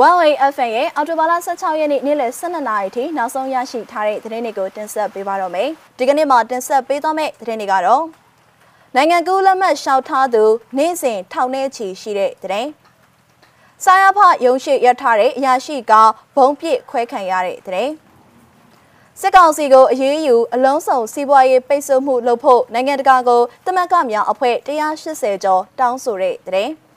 Huawei FM ရဲ့အော်တိုဘာလ16ရက်နေ့နေ့လယ်12နာရီထိနောက်ဆုံးရရှိထားတဲ့သတင်းတွေကိုတင်ဆက်ပေးပါတော့မယ်။ဒီကနေ့မှာတင်ဆက်ပေးသွားမယ့်သတင်းတွေကတော့နိုင်ငံကူးလက်မှတ်လျှောက်ထားသူနေ့စဉ်ထောင်ထဲချီရှိတဲ့သတင်း။စာရဖရုံရှိရထားတဲ့အရာရှိကဘုံပစ်ခွဲခံရတဲ့သတင်း။စစ်ကောင်စီကိုအရေးယူအလုံးစုံစီးပွားရေးပိတ်ဆို့မှုလုပ်ဖို့နိုင်ငံတကာကိုတမက်ကများအဖွဲ့180ကျော်တောင်းဆိုတဲ့သတင်း။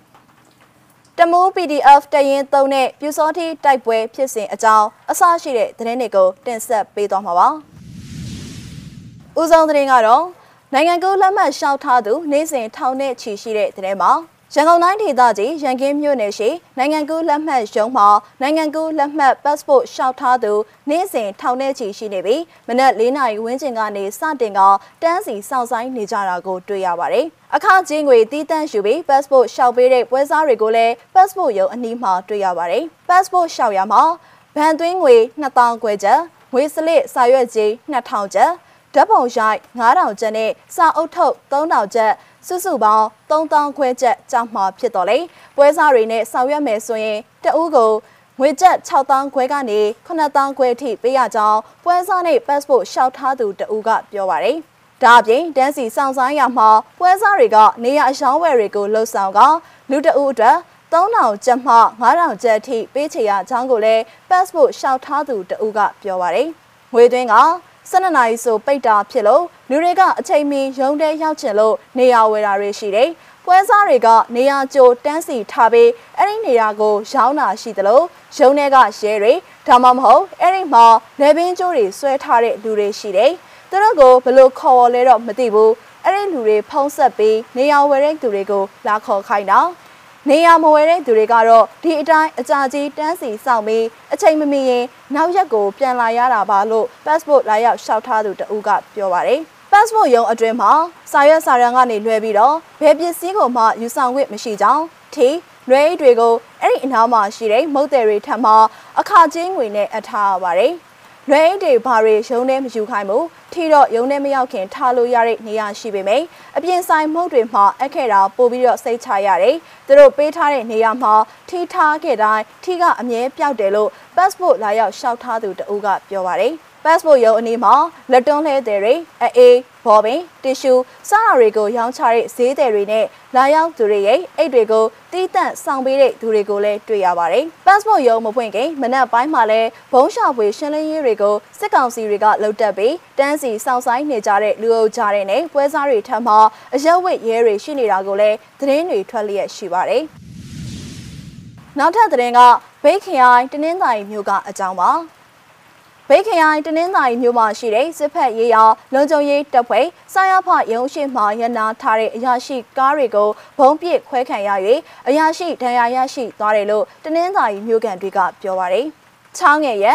တမူး PDF တရင်သုံးနဲ့ပြူစောတိတိုက်ပွဲဖြစ်စဉ်အကြောင်းအစရှိတဲ့သတင်းတွေကိုတင်ဆက်ပေးသွားမှာပါ။ဦးဆုံးသတင်းကတော့နိုင်ငံကူးလက်မှတ်လျှောက်ထားသူ နေ့စဉ်ထောင်နဲ့ချီရှိတဲ့သတင်းမှာ ရန်ကုန်တိုင်းဒေသကြီးရန်ကင်းမြို့နယ်ရှိနိုင်ငံကူးလက်မှတ်ရုံးမှာနိုင်ငံကူးလက်မှတ် passport လျှောက်ထားသူနေ့စဉ်ထောင်ထဲချီရှိနေပြီးမနက်၄နာရီဝန်းကျင်ကနေစတင်ကတန်းစီစောင့်ဆိုင်နေကြတာကိုတွေ့ရပါတယ်။အခကြီးငွေတီးတန့်ယူပြီး passport လျှောက်ပေးတဲ့ပွဲစားတွေကိုလည်း passport ရုံးအနီးမှာတွေ့ရပါတယ်။ passport လျှောက်ရမှာဗန်သွင်းငွေ2000ကျပ်ကျပ်ငွေစလစ်စာရွက်ကြီး2000ကျပ် ဓာတ်ပုံရိုက်9000ကျပ်နဲ့စာအုပ်ထုတ်3000ကျပ်စုစုပေါင်း3000ခွဲချက်ကြောက်မှာဖြစ်တော်လေပွဲစားတွေနဲ့ဆောင်ရွက်မယ်ဆိုရင်တအူးကိုငွေကျပ်6000ခွဲကနေ9000ခွဲအထိပေးရကြောင်းပွဲစားနဲ့ passport လျှောက်ထားသူတအူးကပြောပါတယ်ဒါအပြင်တန်းစီစောင့်ဆိုင်ရမှာပွဲစားတွေကနေရအယောင်းဝယ်တွေကိုလှုပ်ဆောင်ကလူတအူးအတွက်3000ကျပ်မှ9000ကျပ်အထိပေးချေရကြောင်းကိုလည်း passport လျှောက်ထားသူတအူးကပြောပါတယ်ငွေသွင်းက 12နာရီဆိုပိတ်တာဖြစ်လို့လူတွေကအချိန်မီရုံးတဲ့ရောက်ချင်လို့နေရာဝယ်တာတွေရှိတယ်။ပွဲစားတွေကနေရာကြိုတန်းစီထားပြီးအဲ့ဒီနေရာကိုရောင်းတာရှိသလိုရုံးထဲကရဲတွေဒါမှမဟုတ်အဲ့ဒီမှာလေပင်းကျိုးတွေဆွဲထားတဲ့လူတွေရှိတယ်။သူတို့ကိုဘလို့ခေါ်လဲတော့မသိဘူး။အဲ့ဒီလူတွေဖုံးဆက်ပြီးနေရာဝယ်တဲ့သူတွေကိုလာခေါ်ခိုင်းတာ။ နေရမဝဲတဲ့သူတွေကတော့ဒီအတိုင်းအကြာကြီးတန်းစီစောင့်ပြီးအချိန်မမီရင်နောက်ရက်ကိုပြန်လာရတာပါလို့ passport လာရောက်လျှောက်ထားသူတဦးကပြောပါတယ်။ passport ရုံးအတွင်းမှာစာရွက်စာတမ်းကနေလွှဲပြီးတော့ဘယ်ပစ္စည်းကိုမှယူဆောင်ခွင့်မရှိကြောင်းထိလွဲအိတ်တွေကိုအဲ့ဒီအနားမှာရှိတဲ့မုတ်တယ်တွေထံမှအခါချင်းငွေနဲ့အထားရပါတယ်။ လွယ်အိတ်တွေဘာတွေရုံးထဲမယူခိုင်းဘူးထီတော့ရုံးထဲမရောက်ခင်ထားလို့ရတဲ့နေရာရှိပေမယ့်အပြင်ဆိုင်မုတ်တွေမှာအက်ခဲ့တာပို့ပြီးတော့စိတ်ချရတယ်သူတို့ပေးထားတဲ့နေရာမှာထီထားခဲ့တိုင်းထီကအမြဲပြောက်တယ်လို့ passport လာရောက်ရှောက်ထားသူတဦးကပြောပါတယ် passport ရုံးအနီးမှာလက်တွန်းလှဲတဲ့တွေအေးဘော်ပင်တီရှူစတာတွေကိုရောင်းချတဲ့ဈေးတယ်တွေနဲ့လာရောက်သူတွေရဲ့အိတ်တွေကိုတီးတန့်ဆောင်ပေးတဲ့သူတွေကိုလည်းတွေ့ရပါတယ်။ passport ရုံးမဖွင့်ခင်မနက်ပိုင်းမှာလည်းဘုံရှာဖွေရှင်းလင်းရေးတွေကိုစစ်ကောင်စီတွေကလှုပ်တက်ပြီးတန်းစီစောင့်ဆိုင်နေကြတဲ့လူအုပ်ကြားတဲ့နဲ့ပွဲစားတွေထံမှအရက်ဝတ်ရဲတွေရှိနေတာကိုလည်းသတင်းတွေထွက်လျက်ရှိပါတယ်။နောက်ထပ်သတင်းကဘိတ်ခရိုင်တနင်္သာရီမြို့ကအကြောင်းပါ။ ဘေးခရိုင်တနင်္သာရီမြို့မှာရှိတဲ့စစ်ဖက်ရေးရာလုံခြုံရေးတပ်ဖွဲ့စာရဖရုံးရှိမှရနာထားတဲ့အရာရှိကားတွေကိုဘုံပစ်ခွဲခံရ၍အရာရှိဒဏ်ရာရရှိသွားတယ်လို့တနင်္သာရီမြို့ကန်တွေကပြောပါတယ်။ချောင်းငယ်ရ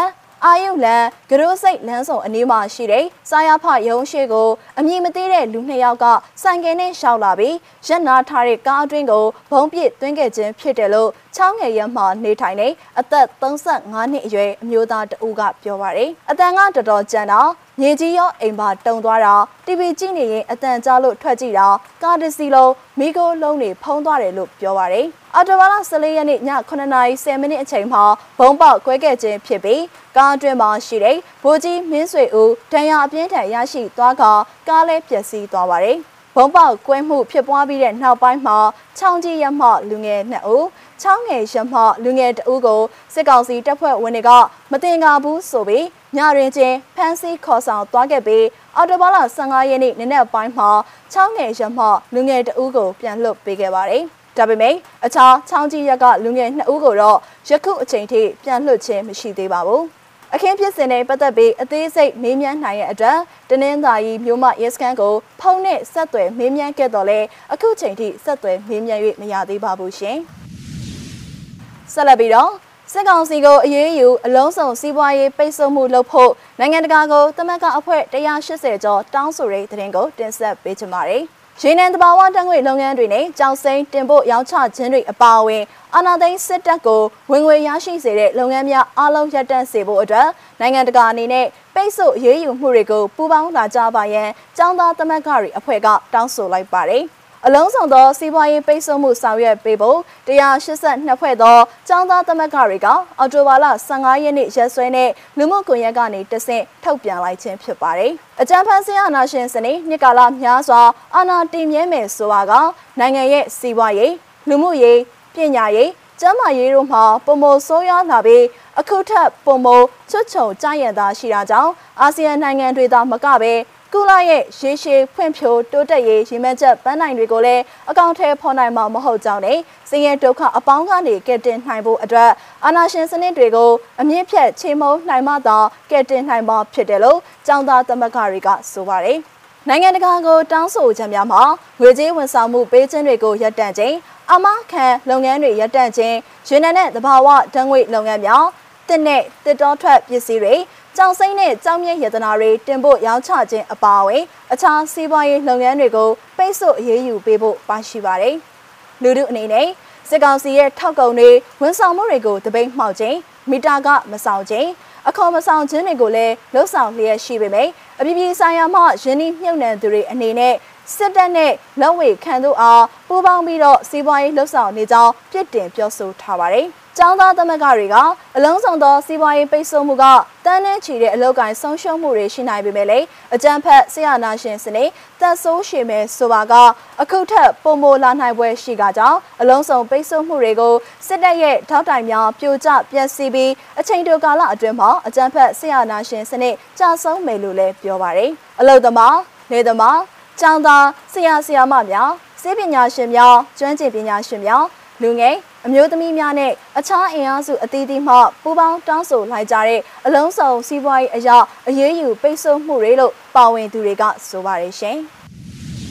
အာယုလန်ဂရိုးစိတ်လမ်းဆောင်အနီးမှာရှိတဲ့စာရဖရုံးရှိကိုအမည်မသိတဲ့လူနှစ်ယောက်ကဆိုင်ကယ်နဲ့ရှောက်လာပြီးရက်နာထားတဲ့ကားအတွင်းကိုဘုံပစ်သွင်းခဲ့ခြင်းဖြစ်တယ်လို့ချောင်းငယ်ရမှနေထိုင်နေအသက်35နှစ်အရွယ်အမျိုးသားတဦးကပြောပါတယ်။အတန်ကတော်တော်ကြမ်းတာ မြေကြီးရောအိမ်ပါတုံသွားတာ TV ကြည့်နေရင်အတန်ကြားလို့ထွက်ကြည့်တာကားတစ်စီးလုံးမိโกလုံးတွေဖုံးသွားတယ်လို့ပြောပါတယ်။အော်တိုဘာလ14ရက်နေ့ည9:10မိနစ်အချိန်မှာဘုံပေါက်ကွဲခဲ့ခြင်းဖြစ်ပြီးကားအတွင်းမှာရှိတဲ့ဗိုလ်ကြီးမင်းဆွေဦးဒဏ်ရာအပြင်းထန်ရရှိသွားကကားလည်းပျက်စီးသွားပါတယ်။ဘုံပေါက်ကွဲမှုဖြစ်ပွားပြီးတဲ့နောက်ပိုင်းမှာချောင်းကြီးရမလူငယ်2ဦးချောင်းငယ်ရမလူငယ်2ဦးကိုစစ်ကောင်စီတပ်ဖွဲ့ဝင်တွေကမတင်ကားဘူးဆိုပြီး ညရင်ချင်းဖမ်းဆီးခေါ်ဆောင်သွားခဲ့ပြီးအော်တိုဘာလ15ရက်နေ့နနက်ပိုင်းမှာချောင်းငယ်ရမလူငယ်2ဦးကိုပြန်လွှတ်ပေးခဲ့ပါတယ်။ဒါပေမဲ့အခြားချောင်းကြီးရက်ကလူငယ်2ဦးကိုတော့ယခုအချိန်ထိပြန်လွှတ်ခြင်းမရှိသေးပါဘူး။အခင်းဖြစ်စဉ်နဲ့ပတ်သက်ပြီးအသေးစိတ်မေးမြန်းနိုင်တဲ့အတွက်တနင်္သာရီမြို့မရဲစခန်းကိုဖုန်းနဲ့ဆက်သွယ်မေးမြန်းခဲ့တော့လဲအခုချိန်ထိဆက်သွယ်မေးမြန်း၍မရသေးပါဘူးရှင်။ဆက်လက်ပြီးတော့ စစ်ကောင်စီကိုအရေးယူအလုံးစုံစီးပွားရေးပိတ်ဆို့မှုလုပ်ဖို့နိုင်ငံတကာကိုတမန်ကအဖွဲ့180ကျော်တောင်းဆိုတဲ့သတင်းကိုတင်ဆက်ပေးချင်ပါတယ်။ရေနံတဘာဝတံငွေလုပ်ငန်းတွေနဲ့ကြောင်စိမ်းတင်ပို့ရောင်းချခြင်းတွေအပါအဝင်အာဏာသိမ်းစစ်တပ်ကိုဝင်ငွေရရှိစေတဲ့လုပ်ငန်းများအလုံးရပ်တန့်စေဖို့အတွက်နိုင်ငံတကာအနေနဲ့ပိတ်ဆို့ရေးယူမှုတွေကိုပူးပေါင်းလာကြပါရန်ចောင်းသားသမဂ္ဂတွေအဖွဲ့ကတောင်းဆိုလိုက်ပါတယ်။ အလုံးစုံသောစီးပွားရေးပိတ်ဆို့မှုဆောင်ရွက်ပေးဖို့182ဖွဲ့သောចောင်းသားသမဂ္ဂတွေကအော်တိုဘာလ15ရက်နေ့ရက်စွဲနဲ့လူမှုကွန်ရက်ကနေတဆင့်ထုတ်ပြန်လိုက်ခြင်းဖြစ်ပါတယ်။အကြံဖန်ဆင်းအာဏာရှင်စနစ်နှစ်ကာလများစွာအာဏာတည်မြဲမယ်ဆိုတာကနိုင်ငံရဲ့စီးပွားရေးလူမှုရေးပညာရေးကျန်းမာရေးတို့မှာပုံမဆိုးရွားလာပြီးအခုထပ်ပုံမချွတ်ချုံကြရန်သာရှိတာကြောင့်အာဆီယံနိုင်ငံတွေသာမကပဲ ကုလရဲ့ရေရှည်ဖွံ့ဖြိုးတိုးတက်ရေးရည်မှန်းချက်ပန်းနိုင်တွေကိုလည်းအကောင့်ထဲဖော်နိုင်မှာမဟုတ်ကြောင်းနဲ့စင်ရဲဒုက္ခအပေါင်းကနေကယ်တင်နိုင်ဖို့အတွက်အာဏာရှင်စနစ်တွေကိုအမြင့်ဖြတ်ချိန်မုံနိုင်မှသာကယ်တင်နိုင်မှာဖြစ်တယ်လို့ကျောင်းသားသမဂ္ဂတွေကဆိုပါတယ်။နိုင်ငံတကာကိုတောင်းဆိုချက်များမှာငွေကြေးဝန်ဆောင်မှုပေးခြင်းတွေကိုရပ်တန့်ခြင်းအမခံလုပ်ငန်းတွေရပ်တန့်ခြင်းရင်းနှံတဲ့သဘာဝဓာတ်ငွေလုပ်ငန်းများတစ်နဲ့တစ်တောထွက်ပစ္စည်းတွေ ကြောင်စိမ့်နဲ့ကြောင်မြင့်ရတနာတွေတင်ဖို့ရောင်းချခြင်းအပါအဝင်အခြားစီးပွားရေးလုပ်ငန်းတွေကိုပိတ်ဆို့အရေးယူပေးဖို့ပါရှိပါတယ်။လူတို့အနေနဲ့စစ်ကောင်စီရဲ့ထောက်ကုံတွေဝန်ဆောင်မှုတွေကိုတပိတ်မှောက်ခြင်းမီတာကမဆောင်ခြင်းအခေါ်မဆောင်ခြင်းတွေကိုလည်းလှုပ်ဆောင်လျက်ရှိပေမယ့်အပြည်ပြည်ဆိုင်ရာမှယင်းနှိမ့်မြုပ်နှံသူတွေအနေနဲ့စစ်တပ်နဲ့လက်ဝေခံသူအားပူးပေါင်းပြီးတော့စီးပွားရေးလှုပ်ဆောင်နေကြောင်းပြစ်တင်ပြောဆိုထားပါတယ်။ ကျောင်းသားသမဂ္ဂတွေကအလုံးစုံသောစီးပွားရေးပိတ်ဆို့မှုကတန်းနှင်းချီတဲ့အလောက်ကိုင်းဆုံးရှုံးမှုတွေရှိနိုင်ပေမဲ့လည်းအကြံဖက်ဆရာနာရှင်စနစ်သက်ဆိုးရှည်မဲ့ဆိုပါကအခုထက်ပုံမိုလာနိုင်ပွဲရှိကကြောင်းအလုံးစုံပိတ်ဆို့မှုတွေကိုစစ်တပ်ရဲ့ထောက်တိုင်များပြိုကျပျက်စီးပြီးအချိန်တိုကာလအတွင်းမှာအကြံဖက်ဆရာနာရှင်စနစ်ကြာဆုံးမယ်လို့လည်းပြောပါတယ်အလုသမားနေသမားကျောင်းသားဆရာဆရာမများစေပညာရှင်များကျွမ်းကျင်ပညာရှင်များလူငယ် အမျိုးသမီးများနဲ့အခြားအင်အားစုအသီးသီးမှပူးပေါင်းတောင်းဆိုလိုက်ကြတဲ့အလုံးစုံစီးပွားရေးအရာအရေးယူပိတ်ဆို့မှုတွေလို့ပါဝင်သူတွေကဆိုပါတယ်ရှင်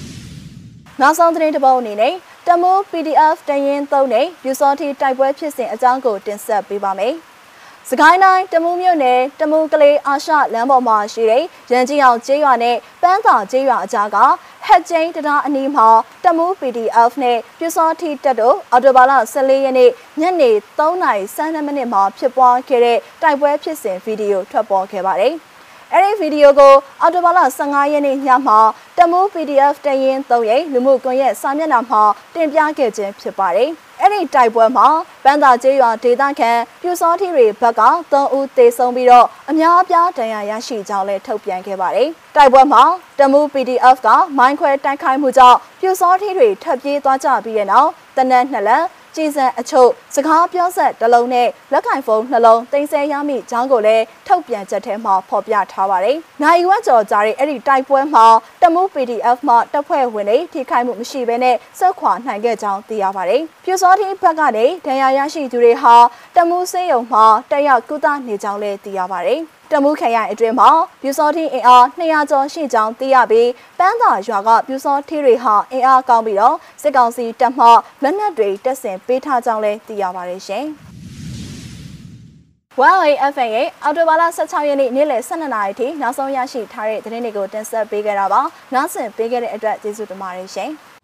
။နောက်ဆုံးသတင်းတစ်ပုဒ်အနေနဲ့တမိုး PDF တရင်သုံးနဲ့ယူစောတီတိုက်ပွဲဖြစ်စဉ်အကြောင်းကိုတင်ဆက်ပေးပါမယ်။ စကိုင်းတိုင်းတမူးမြို့နယ်တမူးကလေးအာရှလမ်းပေါ်မှာရှိတဲ့ရန်ကြီးအောင်ကျေးရွာနဲ့ပန်းသာကျေးရွာအကြားကဟက်ကျင်းတံတားအနီးမှာတမူး PDF နဲ့ပြူစောထီတက်တို့အော်တိုဘာလ14ရက်နေ့ညနေ3:12မိနစ်မှာဖြစ်ပွားခဲ့တဲ့တိုက်ပွဲဖြစ်စဉ်ဗီဒီယိုထွက်ပေါ်ခဲ့ပါတယ်။အဲဒီဗီဒီယိုကိုအော်တိုဘာလ15ရက်နေ့ညမှာတမူး PDF တရင်3ရိပ်လူမှုကွန်ရက်စာမျက်နှာမှာတင်ပြခဲ့ခြင်းဖြစ်ပါတယ်။ အဲ့ဒီတိုက်ပွဲမှာပန်းသာကျေးရွာဒေသခံပြူစောထီတွေဘက်က3ဦးသေဆုံးပြီးတော့အများအပြားဒဏ်ရာရရှိကြောင်းလည်းထုတ်ပြန်ခဲ့ပါတယ်။တိုက်ပွဲမှာတမူ PDF ကမိုင်းခွဲတိုက်ခိုက်မှုကြောင့်ပြူစောထီတွေထပ်ပြေးသွားကြပြီးတဲ့နောက်တနက်နှစ်လက်ကြည်စံအချုပ်စကားပြောဆက်တစ်လုံးနဲ့လက်ကင်ဖုန်းနှလုံးတင်ဆက်ရမိကြောင်းကိုလည်းထုတ်ပြန်ချက်ထဲမှာဖော်ပြထားပါတယ်။နိုင်ဝက်ကျော်ကြားတဲ့အဲ့ဒီတိုက်ပွဲမှာတ မူ PDF မှတပ်ဖွဲ့ဝင်တွေထိခိုက်မှုမရှိဘဲနဲ့ဆုတ်ခွာနိုင်ခဲ့ကြောင်းသိရပါတယ်။ပြူစောတိဘက်ကနေဒဏ်ရာရရှိသူတွေဟာတမူစေးရုံမှာတက်ရောက်ကုသနေကြောင်းလည်းသိရပါတယ်။တမှုခရိုင်အတွင်းမှာပြူစောထီအင်အား200ကျော်ရှိကြောင်းသိရပြီးပန်းသာရွာကပြူစောထီတွေဟာအင်အားကောင်းပြီးတော့စစ်ကောင်စီတပ်မှလက်နက်တွေတက်ဆင်ပေးထားကြောင်းလည်းသိရပါတယ်ရှင်။ 1AFN ရဲ့အော်တိုဘာလ16ရက်နေ့နေ့လယ်12နာရီထိနောက်ဆုံးရရှိထားတဲ့သတင်းတွေကိုတင်ဆက်ပေးခဲ့တာပါ။နောက်ဆင်ပေးခဲ့တဲ့အတွက်ကျေးဇူးတင်ပါတယ်ရှင်။